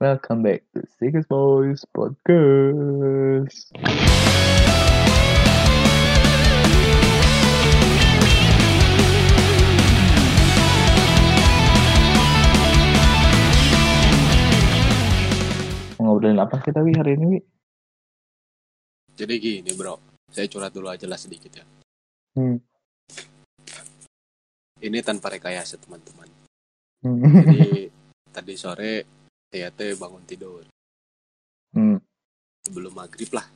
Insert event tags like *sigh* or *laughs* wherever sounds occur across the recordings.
Welcome back to Six Boys Podcast. Ngobrolin apa kita Wi hari ini Wi? Jadi gini bro, saya curhat dulu aja lah sedikit ya. Hmm. Ini tanpa rekayasa teman-teman. Hmm. Jadi *laughs* tadi sore saya teh bangun tidur Hmm. sebelum maghrib lah.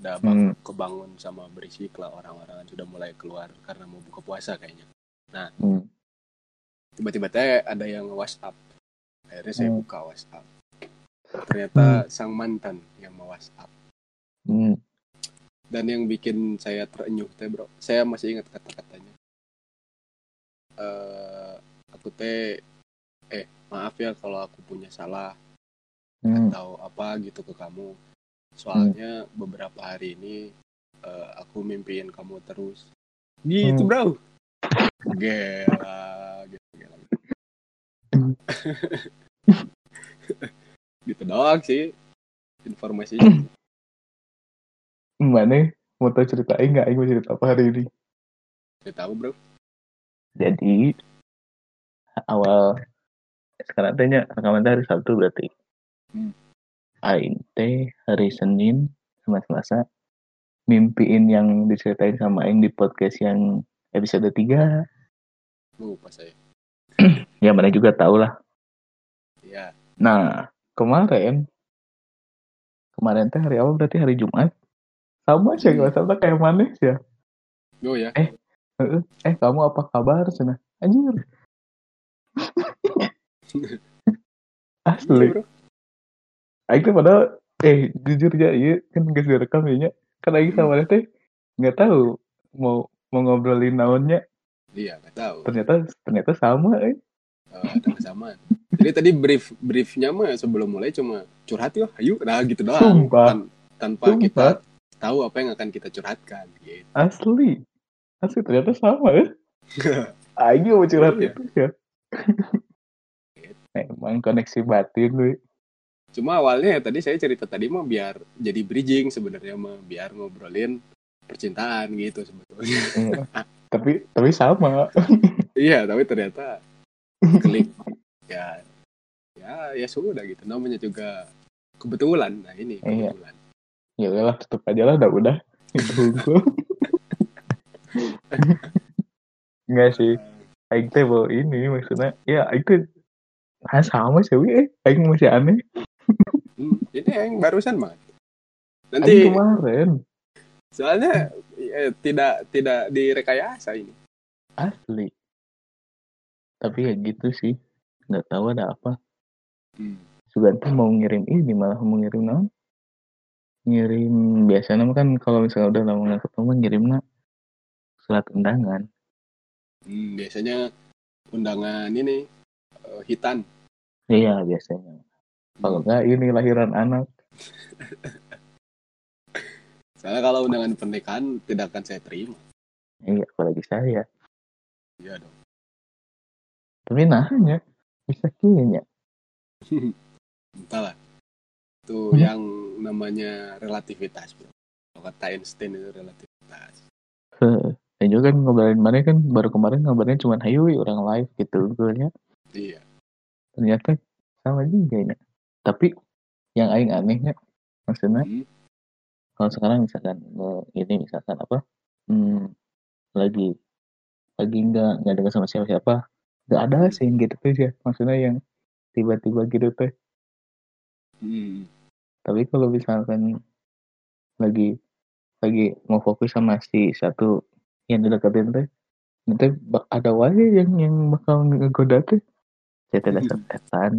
Udah bang- Hmm. kebangun sama berisik lah orang-orang sudah mulai keluar karena mau buka puasa kayaknya. Hmm. Tiba-tiba teh ada yang WhatsApp. Akhirnya saya Hmm. buka WhatsApp. Ternyata sang mantan yang mau WhatsApp. Hmm. Dan yang bikin saya terenyuh teh bro, saya masih ingat kata-katanya. Eh, aku teh, eh maaf ya kalau aku punya salah Hmm. atau apa gitu ke kamu. Soalnya beberapa hari ini eh, aku mimpiin kamu terus. Gitu Hmm. bro. Gila, gitu, gila. Hmm. *laughs* gitu doang sih informasinya. Mana mau tahu cerita Aing nggak? Mau cerita apa hari ini? Saya tahu bro. Jadi awal sekarang tanya rekaman hari Sabtu berarti. Hmm. Aing teh hari Senin sama Selasa mimpiin yang diceritain sama Aing di podcast yang episode 3. Lupa saya. *clears throat* Ya mana juga tahu lah. Ya, Nah, kemarin kemarin teh hari apa berarti hari Jumat. Sama sih Hmm. salah kayak manis ya. oh ya. Eh kamu apa kabar sana? Anjir. *laughs* Asli. Iya, bro. Aing padahal eh jujur aja iya kan geus direkam ya. Kan Aing sama Maneh teh nggak tahu mau mau ngobrolin naonnya. Iya, nggak tahu. Ternyata ternyata sama eh. Eh, ada kesamaan. Jadi tadi brief briefnya mah sebelum mulai cuma curhat yuk, ayo, nah gitu doang. Sumpah. Tan- tanpa Sumpah. kita tahu apa yang akan kita curhatkan. Gitu. Asli. Asli ternyata sama eh. *laughs* Aing mau curhat Iya. itu ya. *laughs* Emang koneksi batin we. Cuma awalnya ya tadi saya cerita tadi mah biar jadi bridging sebenarnya mah biar ngobrolin percintaan gitu sebetulnya. Iya. *laughs* tapi tapi sama. iya, tapi ternyata klik ya ya ya sudah gitu. Namanya juga kebetulan. Nah, ini Iya. kebetulan. Ya udahlah tutup aja lah udah udah. *laughs* Enggak sih. Aing teh ini maksudnya. Ya teh ah, sama sih we. eh. Aing masih aneh. Hmm, ini yang barusan mah. Aing Nanti kemarin soalnya eh, tidak tidak direkayasa ini. asli. Tapi ya gitu sih. Nggak tahu ada apa. Hmm. Suganti mau ngirim ini malah mau ngirim naon? Ngirim biasanya mah kan kalau misalnya udah lama nggak ketemu ngirim surat undangan. Hmm, biasanya undangan ini hitan. Iya biasanya. Kalau nggak ini lahiran anak. Soalnya kalau undangan pernikahan tidak akan saya terima. Iya apalagi saya. Iya dong. Tapi nahnya bisa kayaknya. *laughs* Entahlah. Itu Hmm. yang namanya relativitas, bro. Kalau kata Einstein itu relativitas. *laughs* Dan juga kan ngobrolin mana kan baru kemarin ngobrolin cuma hayu we, orang live gitu gue Iya. Ternyata sama juga ya. Tapi yang aing anehnya maksudnya Hmm. kalau sekarang misalkan eh, ini misalkan apa hmm, lagi lagi nggak nggak dengar sama siapa siapa nggak ada sih gitu tuh ya maksudnya yang tiba-tiba gitu teh Hmm. tapi kalau misalkan lagi lagi mau fokus sama si satu yang dideketin teh nanti ada wae yang yang bakal ngegoda teh saya tidak setan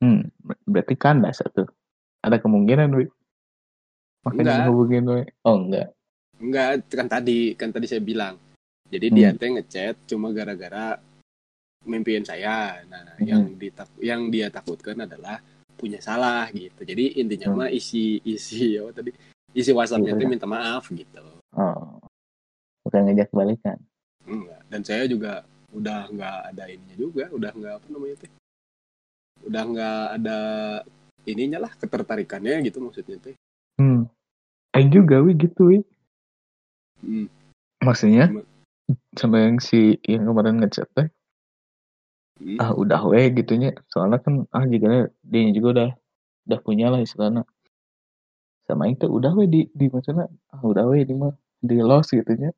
hmm ber- berarti kandas satu ada kemungkinan wi makanya ngehubungin we oh enggak Enggak, kan tadi kan tadi saya bilang. Jadi Hmm. dia teh ngechat cuma gara-gara mimpiin saya. Nah, Hmm. yang ditak yang dia takutkan adalah punya salah gitu. Jadi intinya Hmm. mah isi isi apa tadi? Isi WhatsApp-nya Iya. tuh minta maaf gitu. oh. Akan ngajak balikan enggak. Dan saya juga udah nggak ada ininya juga udah nggak apa namanya teh udah nggak ada ininya lah ketertarikannya gitu maksudnya teh hmm. Aing juga wi gitu wi. Hmm. maksudnya? Cuma- sama yang si yang kemarin ngechat teh? Hmm. ah udah we gitunya. Soalnya kan ah jika dia juga udah udah punya lah istilahnya sama itu udah we di di maksudnya ah udah we di mah di lost gitunya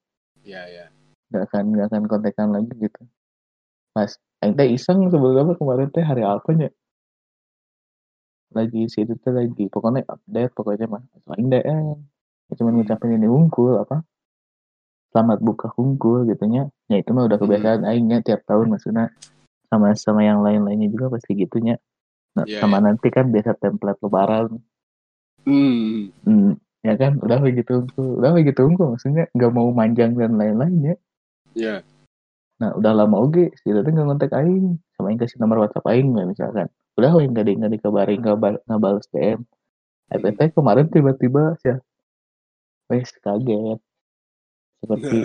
ya ya nggak akan nggak akan kontekan lagi gitu. Pas Aing teh iseng sebelumnya kemarin teh hari apa ya lagi si itu teh lagi pokoknya update pokoknya mah Aing DM ya, cuman Hmm. ngucapin ini unggul apa selamat buka unggul gitunya. Ya itu mah udah Hmm. kebiasaan Aingnya tiap tahun maksudnya. Sama sama yang lain lainnya juga pasti gitunya. Nah, Iya, sama nanti kan biasa template lebaran hmm. hmm, ya kan udah begitu unggul udah begitu unggul maksudnya nggak mau manjang dan lain-lainnya ya Nah, udah lama oke, si Dede nggak ngontek Aing. Sama Aing kasih nomor WhatsApp Aing lah misalkan. Udah lah, nggak di, nggak dikabarin, nggak bal- nggak balas DM. FFP kemarin tiba-tiba sih, wes kaget. Seperti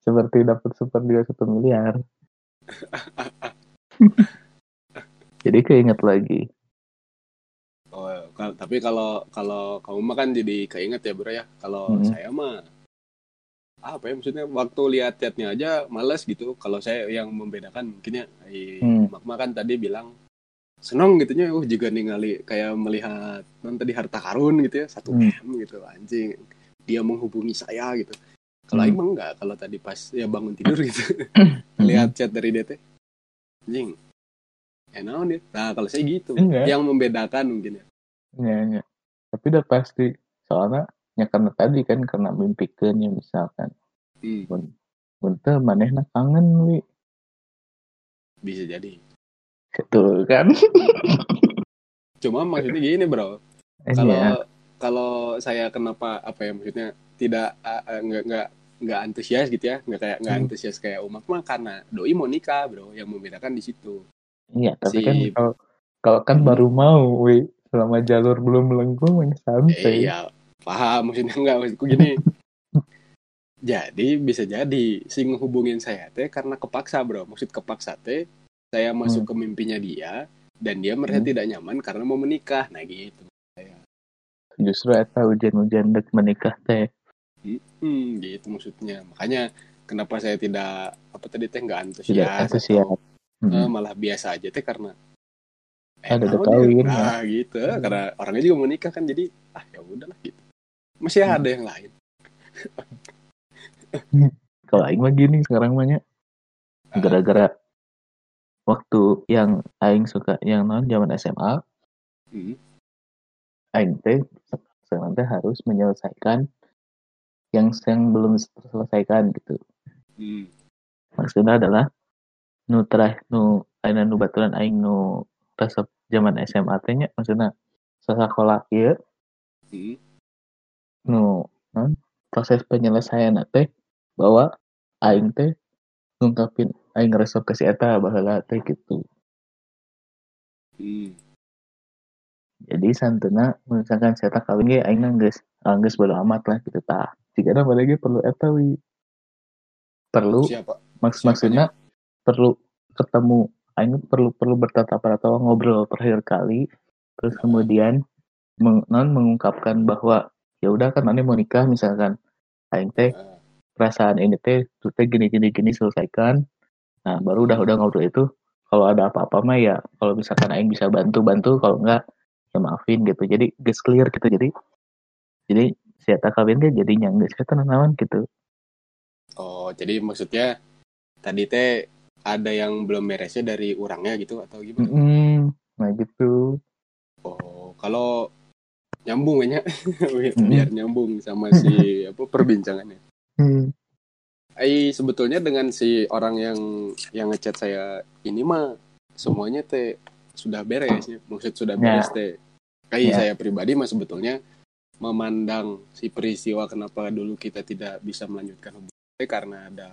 seperti dapat sepertiga satu miliar. *laughs* Jadi keinget lagi. Tapi kalau kalau kamu mah kan jadi keinget ya bro ya. Kalau Mhm. saya mah apa ya maksudnya waktu lihat chatnya aja males gitu. Kalau saya yang membedakan mungkin ya, Hmm. Makma kan tadi bilang seneng gitunya, uh juga ningali kayak melihat non tadi harta karun gitu ya satu Hmm. m gitu anjing. Dia menghubungi saya gitu. Kalau Hmm. Aing mah enggak, kalau tadi pas ya bangun tidur gitu, *coughs* *coughs* Hmm. lihat chat dari DT, anjing, enak nih. Nah kalau saya gitu, Enggak. yang membedakan mungkin ya. Ya, ya. Tapi udah pasti. Soalnya, ya karena tadi kan, karena mimpikan ya misalkan. Hmm, Bentar, manehna kangen, wi. bisa jadi. Betul kan? *laughs* Cuma maksudnya gini bro, Eh, kalau ya. kalau saya kenapa apa ya maksudnya tidak uh, uh, nggak nggak antusias gitu ya, nggak kayak nggak Hmm. antusias kayak umat mah karena doi mau nikah bro, yang membedakan di situ. Iya, tapi si- kan kalau kalau kan Hmm. baru mau, wi. Selama jalur belum melengkung, yang santai. Eh, iya, paham maksudnya nggak maksudku gini. *laughs* jadi bisa jadi si ngehubungin saya teh karena kepaksa bro, maksud kepaksa teh saya masuk ke mimpinya dia dan dia merasa Hmm. tidak nyaman karena mau menikah, nah gitu. Justru eta hujan-hujan dek menikah teh. Hmm, gitu maksudnya. Makanya kenapa saya tidak apa tadi teh nggak antusias, Tidak antusias. atau, Hmm. eh, malah biasa aja teh karena Ada naon kawin, ya? Nah, gitu. Hmm. Karena orangnya juga mau nikah kan jadi ah ya udahlah gitu. Masih Hmm. ada yang lain. *laughs* Kalau Aing mah gini sekarang mahnya. Ah. Gara-gara waktu yang Aing suka yang non zaman SMA, Hmm. Aing teh sekarang teh harus menyelesaikan yang yang belum terselesaikan gitu. Hmm. Maksudnya adalah nu terakhir nu aina nu baturan aing nu resep zaman SMA nya maksudnya sekolah ieu Hmm. nu non proses penyelesaian teh bahwa aing teh ngungkapin aing resep ke si eta baheula teh gitu. Hmm. Jadi santuna misalkan si eta kawin ge aing geus geus bodo amat lah gitu tah. Jika ada lagi perlu eta wi. Perlu Siapa? Maks maksudnya perlu ketemu Aing perlu perlu bertatap atau ngobrol terakhir kali. Terus kemudian non mengungkapkan bahwa ya udah kan mana mau nikah misalkan. Aing teh perasaan ini teh tuh teh gini gini gini selesaikan. Nah baru udah udah ngobrol itu kalau ada apa-apa mah ya kalau misalkan Aing bisa bantu bantu kalau enggak ya maafin gitu. Jadi guys clear gitu jadi jadi si Eta kawin teh jadi nyanggeus kita naon gitu. Oh, jadi maksudnya tadi teh ada yang belum beresnya dari orangnya gitu atau gimana? Mm-mm. nah gitu Oh, kalau nyambung ya, Hmm. *laughs* biar nyambung sama si *laughs* apa perbincangannya. Hmm. Ai sebetulnya dengan si orang yang yang ngechat saya ini mah semuanya teh sudah beres ya. Maksud sudah Ya. beres teh. Ai Ya. saya pribadi mah sebetulnya memandang si peristiwa kenapa dulu kita tidak bisa melanjutkan hubungan karena ada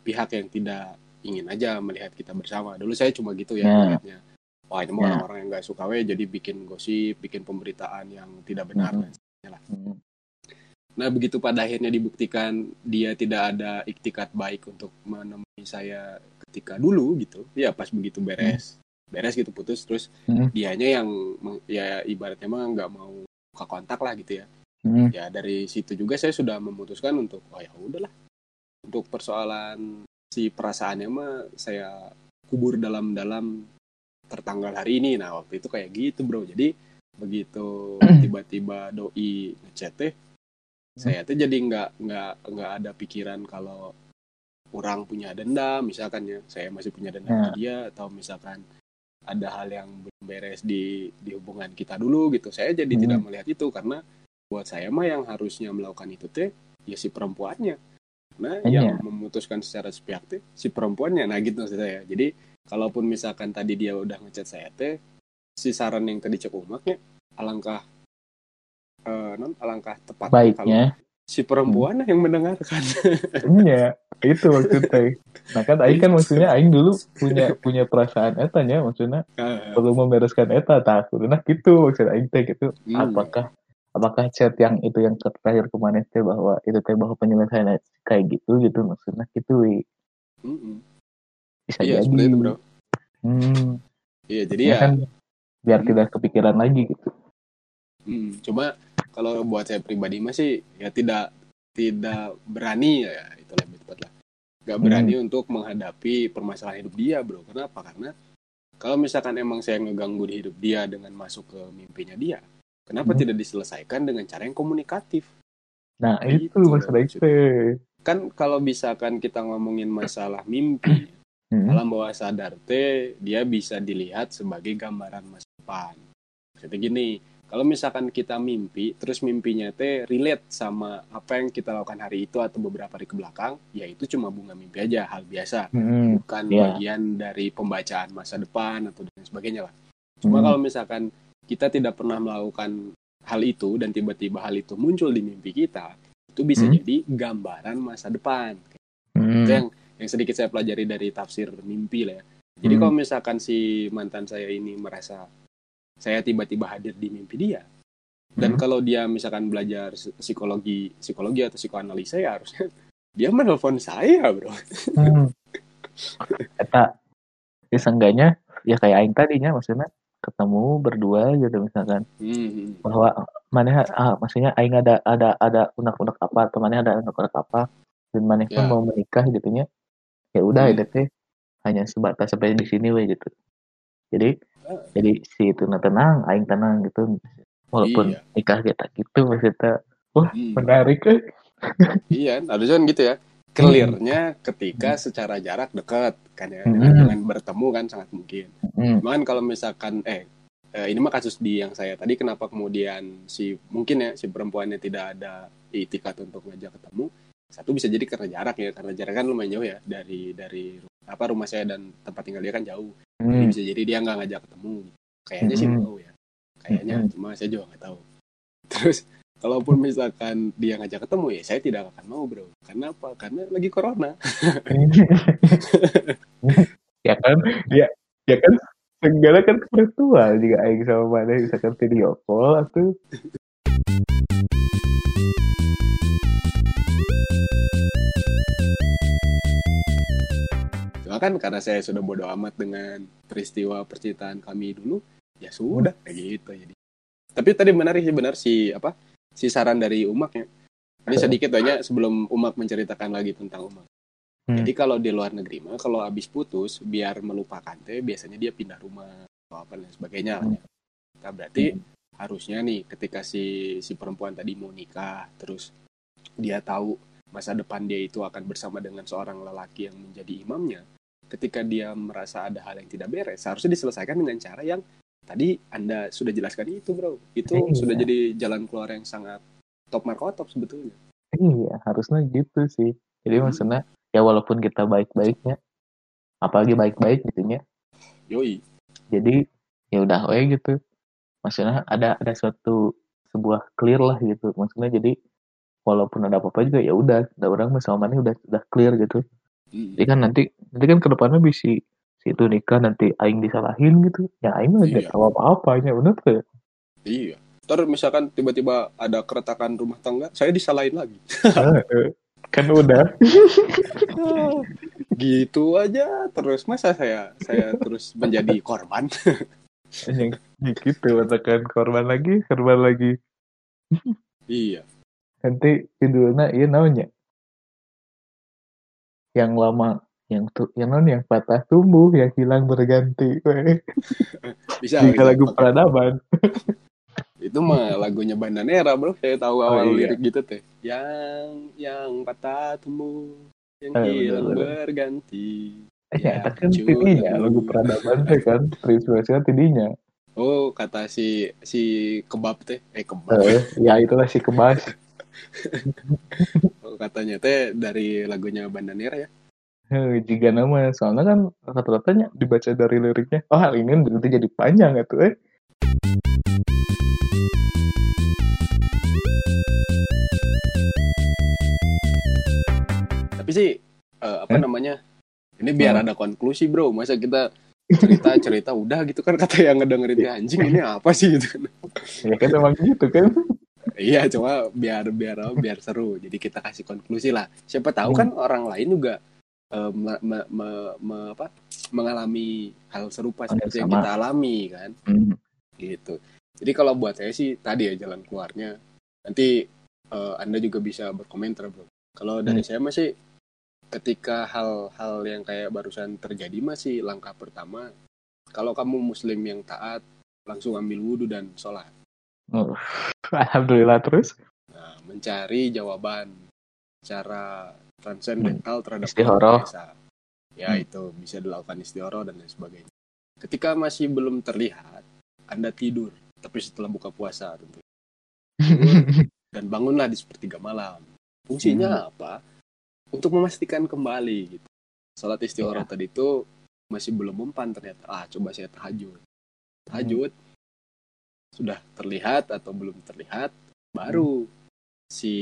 pihak yang tidak ingin aja melihat kita bersama. Dulu saya cuma gitu ya Ya. melihatnya. Wah ini mah Ya. orang-orang yang nggak suka we jadi bikin gosip, bikin pemberitaan yang tidak benar Mhm. dan sebagainya lah. Hmm. nah begitu pada akhirnya dibuktikan dia tidak ada iktikat baik untuk menemui saya ketika dulu gitu ya pas begitu beres beres gitu putus terus Hmm. dianya yang ya ibaratnya mah nggak mau buka kontak lah gitu ya Hmm. ya dari situ juga saya sudah memutuskan untuk oh ya udahlah untuk persoalan si perasaannya mah saya kubur dalam-dalam tertanggal hari ini. Nah waktu itu kayak gitu bro. Jadi begitu *clears throat* tiba-tiba doi ngechat teh saya tuh jadi nggak nggak nggak ada pikiran kalau orang punya dendam. Misalkan ya saya masih punya dendam Ya. ke dia atau misalkan ada hal yang belum beres di di hubungan kita dulu gitu. Saya jadi Hmm. tidak melihat itu karena buat saya mah yang harusnya melakukan itu teh ya si perempuannya nah Iya. yang memutuskan secara sepihak teh si perempuannya. Nah gitu maksud saya. Jadi kalaupun misalkan tadi dia udah ngechat saya teh si saran yang tadi cek umaknya alangkah eh, non alangkah tepat kalau baiknya. si perempuan yang mendengarkan. *laughs* Iya itu maksudnya nah kan Aing kan maksudnya Aing dulu punya punya perasaan etanya maksudnya Ah, perlu membereskan eta tak nah gitu maksud Aing teh gitu. Hmm. apakah apakah chat yang itu yang terakhir kemarin teh bahwa itu teh bahwa penyelesaian kayak gitu gitu maksudnya gitu wi. Mm-mm. bisa iya jadi itu bro hmm, iya jadi ya ya kan biar Hmm. tidak kepikiran lagi gitu mm, cuma kalau buat saya pribadi masih ya tidak tidak berani ya itu lebih tepat lah nggak Hmm. berani untuk menghadapi permasalahan hidup dia bro kenapa karena kalau misalkan emang saya ngeganggu di hidup dia dengan masuk ke mimpinya dia kenapa Hmm. tidak diselesaikan dengan cara yang komunikatif nah Gitu itu maksudnya. teh kan kalau misalkan kita ngomongin masalah mimpi Hmm. alam bawah sadar teh dia bisa dilihat sebagai gambaran masa depan. Maksudnya gini, kalau misalkan kita mimpi, terus mimpinya teh relate sama apa yang kita lakukan hari itu atau beberapa hari ke belakang, ya itu cuma bunga mimpi aja, hal biasa. Hmm. Bukan Iya. bagian dari pembacaan masa depan atau dan sebagainya lah. Cuma Hmm. kalau misalkan kita tidak pernah melakukan hal itu dan tiba-tiba hal itu muncul di mimpi kita, itu bisa Hmm. jadi gambaran masa depan. Hmm. Itu yang yang sedikit saya pelajari dari tafsir mimpi lah ya. Jadi Hmm. kalau misalkan si mantan saya ini merasa saya tiba-tiba hadir di mimpi dia, dan Hmm. kalau dia misalkan belajar psikologi psikologi atau psikoanalisa ya harusnya *laughs* dia menelpon saya bro. Hmm. Eta ya seenggaknya ya kayak aing tadinya maksudnya ketemu berdua gitu misalkan Hmm. bahwa mana ah, maksudnya aing ada ada ada unek-unek apa atau mana ada unek-unek apa dan mana pun Ya. mau menikah gitunya ya udah Hmm. itu teh hanya sebatas sampai di sini we gitu jadi Ah. jadi si itu na tenang aing tenang gitu walaupun Iya. nikah kita gitu maksudnya wah Hmm. menarik eh. *laughs* Iya, harusnya gitu ya. Clearnya ketika secara jarak dekat kan ya, dengan, Hmm. dengan bertemu kan sangat mungkin. Hmm. Cuman kalau misalkan eh eh, ini mah kasus di yang saya tadi kenapa kemudian si mungkin ya si perempuannya tidak ada itikat untuk ngajak ketemu. Satu bisa jadi karena jarak ya, karena jarak kan lumayan jauh ya dari dari apa rumah saya dan tempat tinggal dia kan jauh. Jadi Hmm. bisa jadi dia nggak ngajak ketemu. Kayaknya sih Hmm. mau ya. Kayaknya Hmm. cuma saya juga nggak tahu. *laughs* Terus kalaupun misalkan dia ngajak ketemu ya saya tidak akan mau bro. Karena apa? Karena lagi corona. *laughs* ya kan *laughs* ya ya kan segala kan virtual juga aing sama mana misalkan video call atau Cuma kan karena saya sudah bodoh amat dengan peristiwa percintaan kami dulu, ya sudah kayak gitu jadi. Tapi tadi menarik sih benar si apa? Si saran dari Umak ya. Ini sedikit banyak sebelum Umak menceritakan lagi tentang Umak. Hmm. Jadi kalau di luar negeri mah kalau habis putus biar melupakan teh biasanya dia pindah rumah atau apa dan sebagainya ya. Nah, berarti harusnya nih ketika si si perempuan tadi mau nikah terus dia tahu masa depan dia itu akan bersama dengan seorang lelaki yang menjadi imamnya ketika dia merasa ada hal yang tidak beres harusnya diselesaikan dengan cara yang tadi anda sudah jelaskan itu bro itu Iya. sudah jadi jalan keluar yang sangat top markotop sebetulnya iya harusnya gitu sih jadi Hmm. maksudnya ya walaupun kita baik-baiknya apalagi baik-baik gitunya. Yoi. Jadi ya udah we gitu. Maksudnya ada ada suatu sebuah clear lah gitu. Maksudnya jadi walaupun ada apa-apa juga ya udah ada orang sama mana udah udah clear gitu. Jadi kan nanti nanti kan ke depannya bisa si itu nikah nanti aing disalahin gitu. Ya aing mah Iya. nggak tahu apa-apanya bener tuh. Iya. Ntar misalkan tiba-tiba ada keretakan rumah tangga, saya disalahin lagi. *laughs* kan udah *laughs* gitu aja terus masa saya saya terus menjadi korban. *laughs* gitu katakan korban lagi korban lagi iya. nanti judulnya iya namanya yang lama yang tuh yang non yang patah tumbuh yang hilang berganti. *laughs* Bisa. jika bisa. lagu peradaban Itu mah *laughs* lagunya Bandanera, Bro. Saya tahu awal Oh, iya. lirik gitu teh. Yang yang patah tumbuh, yang Oh, hilang bener-bener. berganti. eh ya, Ya, kan tidinya lagu peradaban teh kan terinspirasinya tidinya Oh, kata si si kebab teh. Eh kebab. Eh, ya itulah si kebas *laughs* Oh, katanya teh dari lagunya Bandanera ya. Eh, jika nama soalnya kan rata-ratanya dibaca dari liriknya oh hal ini nanti jadi panjang tuh eh Tapi sih eh, apa Eh? namanya? Ini biar ada konklusi, Bro. Masa kita cerita-cerita *laughs* udah gitu kan kata yang ngedengerin "Ya, anjing ini apa sih *laughs* gitu ya kan emang gitu kan Iya, cuma biar biar biar seru. Jadi kita kasih konklusi lah. Siapa tahu Hmm. kan orang lain juga eh, me- me- me- me- apa, mengalami hal serupa yang seperti yang sama. kita alami kan, Hmm. gitu. Jadi kalau buat saya sih tadi ya jalan keluarnya. Nanti eh, Anda juga bisa berkomentar, bro. Kalau dari Hmm. saya masih ketika hal-hal yang kayak barusan terjadi masih langkah pertama. Kalau kamu Muslim yang taat, langsung ambil wudhu dan sholat. Oh, alhamdulillah terus Nah, mencari jawaban secara transendental terhadap Istihoroh. Yang Maha Esa. Ya, Hmm. itu bisa dilakukan istihoroh dan lain sebagainya. Ketika masih belum terlihat, Anda tidur, tapi setelah buka puasa tentu. *laughs* Dan bangunlah di sepertiga malam. Fungsinya apa? Untuk memastikan kembali gitu. Salat istihoroh tadi itu masih belum mempan ternyata. Ah, coba saya tahajud. Tahajud sudah terlihat atau belum terlihat, baru si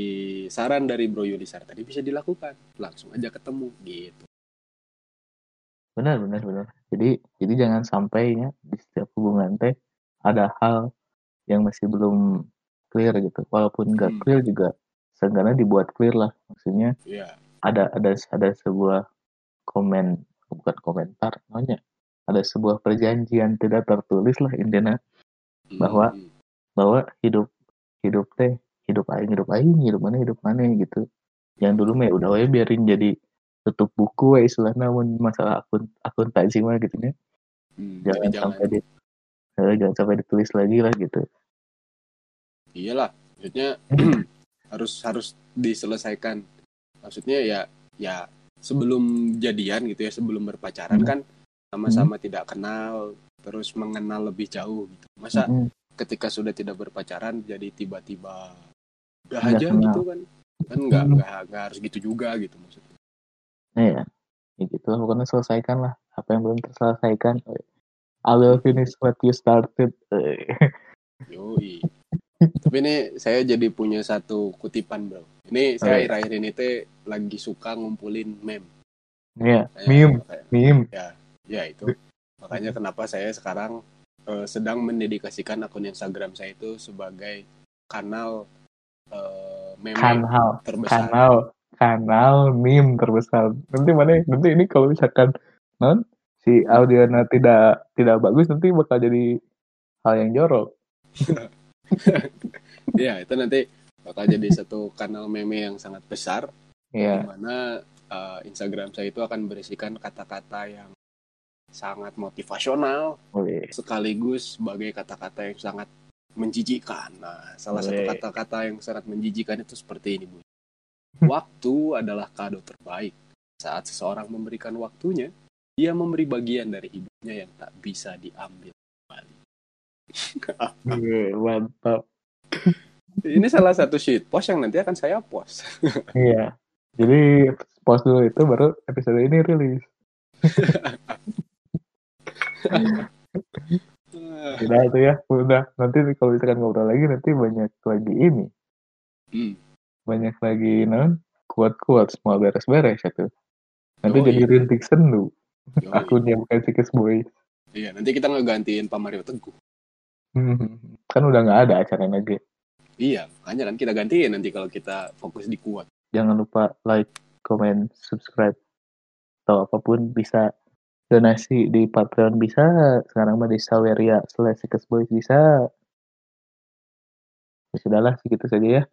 saran dari Bro Yulisar tadi bisa dilakukan. Langsung aja ketemu gitu. benar benar benar jadi jadi jangan sampai ya di setiap hubungan teh ada hal yang masih belum clear gitu walaupun nggak Hmm. clear juga seenggaknya dibuat clear lah maksudnya Iya. Ada ada ada sebuah komen bukan komentar namanya. Ada sebuah perjanjian tidak tertulis lah intinya Bahwa- Hmm. bahwa hidup hidup teh hidup aing hidup aing hidup mana hidup mana gitu. Yang dulu mah ya udah we biarin jadi tutup buku we istilahnya mun masalah akun akuntansi mah gitu ya Hmm, jangan. sampai di eh, jangan sampai ditulis lagi lah gitu. Iyalah maksudnya *clears throat* harus harus diselesaikan maksudnya ya ya sebelum jadian gitu ya sebelum berpacaran Hmm. kan sama-sama tidak kenal terus mengenal lebih jauh gitu masa Mm-mm. ketika sudah tidak berpacaran jadi tiba-tiba udah Nggak aja kenal. gitu kan kan nggak Hmm. nggak nggak harus gitu juga gitu maksudnya Nah, ya gitu lah pokoknya selesaikan lah apa yang belum terselesaikan I will finish what you started Yoi. *laughs* Tapi ini saya jadi punya satu kutipan bro. Ini saya iya. akhir-akhir ini teh lagi suka ngumpulin meme. ya Kayak- meme meme Ya itu. Makanya kenapa saya sekarang eh, sedang mendedikasikan akun Instagram saya itu sebagai kanal eh, meme kanal terbesar. kanal kanal meme terbesar nanti mana nanti ini kalau misalkan non si audionya tidak tidak bagus nanti bakal jadi hal yang jorok *laughs* *laughs* Ya itu nanti bakal jadi satu kanal meme yang sangat besar. di ya mana eh, Instagram saya itu akan berisikan kata-kata yang sangat motivasional boleh sekaligus sebagai kata-kata yang sangat menjijikan. Nah, salah satu kata-kata yang sangat menjijikan itu seperti ini, Bu. *laughs* Waktu adalah kado terbaik. Saat seseorang memberikan waktunya, dia memberi bagian dari hidupnya yang tak bisa diambil. Iya, mantap. Ini salah satu sheet post yang nanti akan saya post. *laughs* iya. Jadi post dulu itu baru episode ini rilis. *laughs* Udah itu ya udah. Nanti kalau misalkan ngobrol lagi nanti banyak lagi ini. Hmm. banyak lagi non kuat kuat semua beres-beres itu. Nanti Oh, jadi iya. rintik sendu. Akunnya bukan sikis boy Iya, nanti kita ngegantiin Pak Mario Teguh. *laughs* Kan udah nggak ada acara lagi. Iya, makanya kan kita gantiin nanti kalau kita fokus di kuat. Jangan lupa like, comment, subscribe atau apa pun bisa donasi di Patreon bisa. Sekarang mah di Saweria slash Boys bisa. Ya sudahlah segitu saja ya.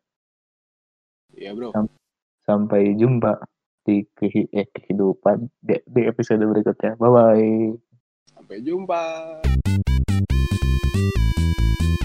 Iya bro. Sampai jumpa di kehi eh, kehidupan di, di episode berikutnya. Bye bye. Sampai jumpa. Thank you.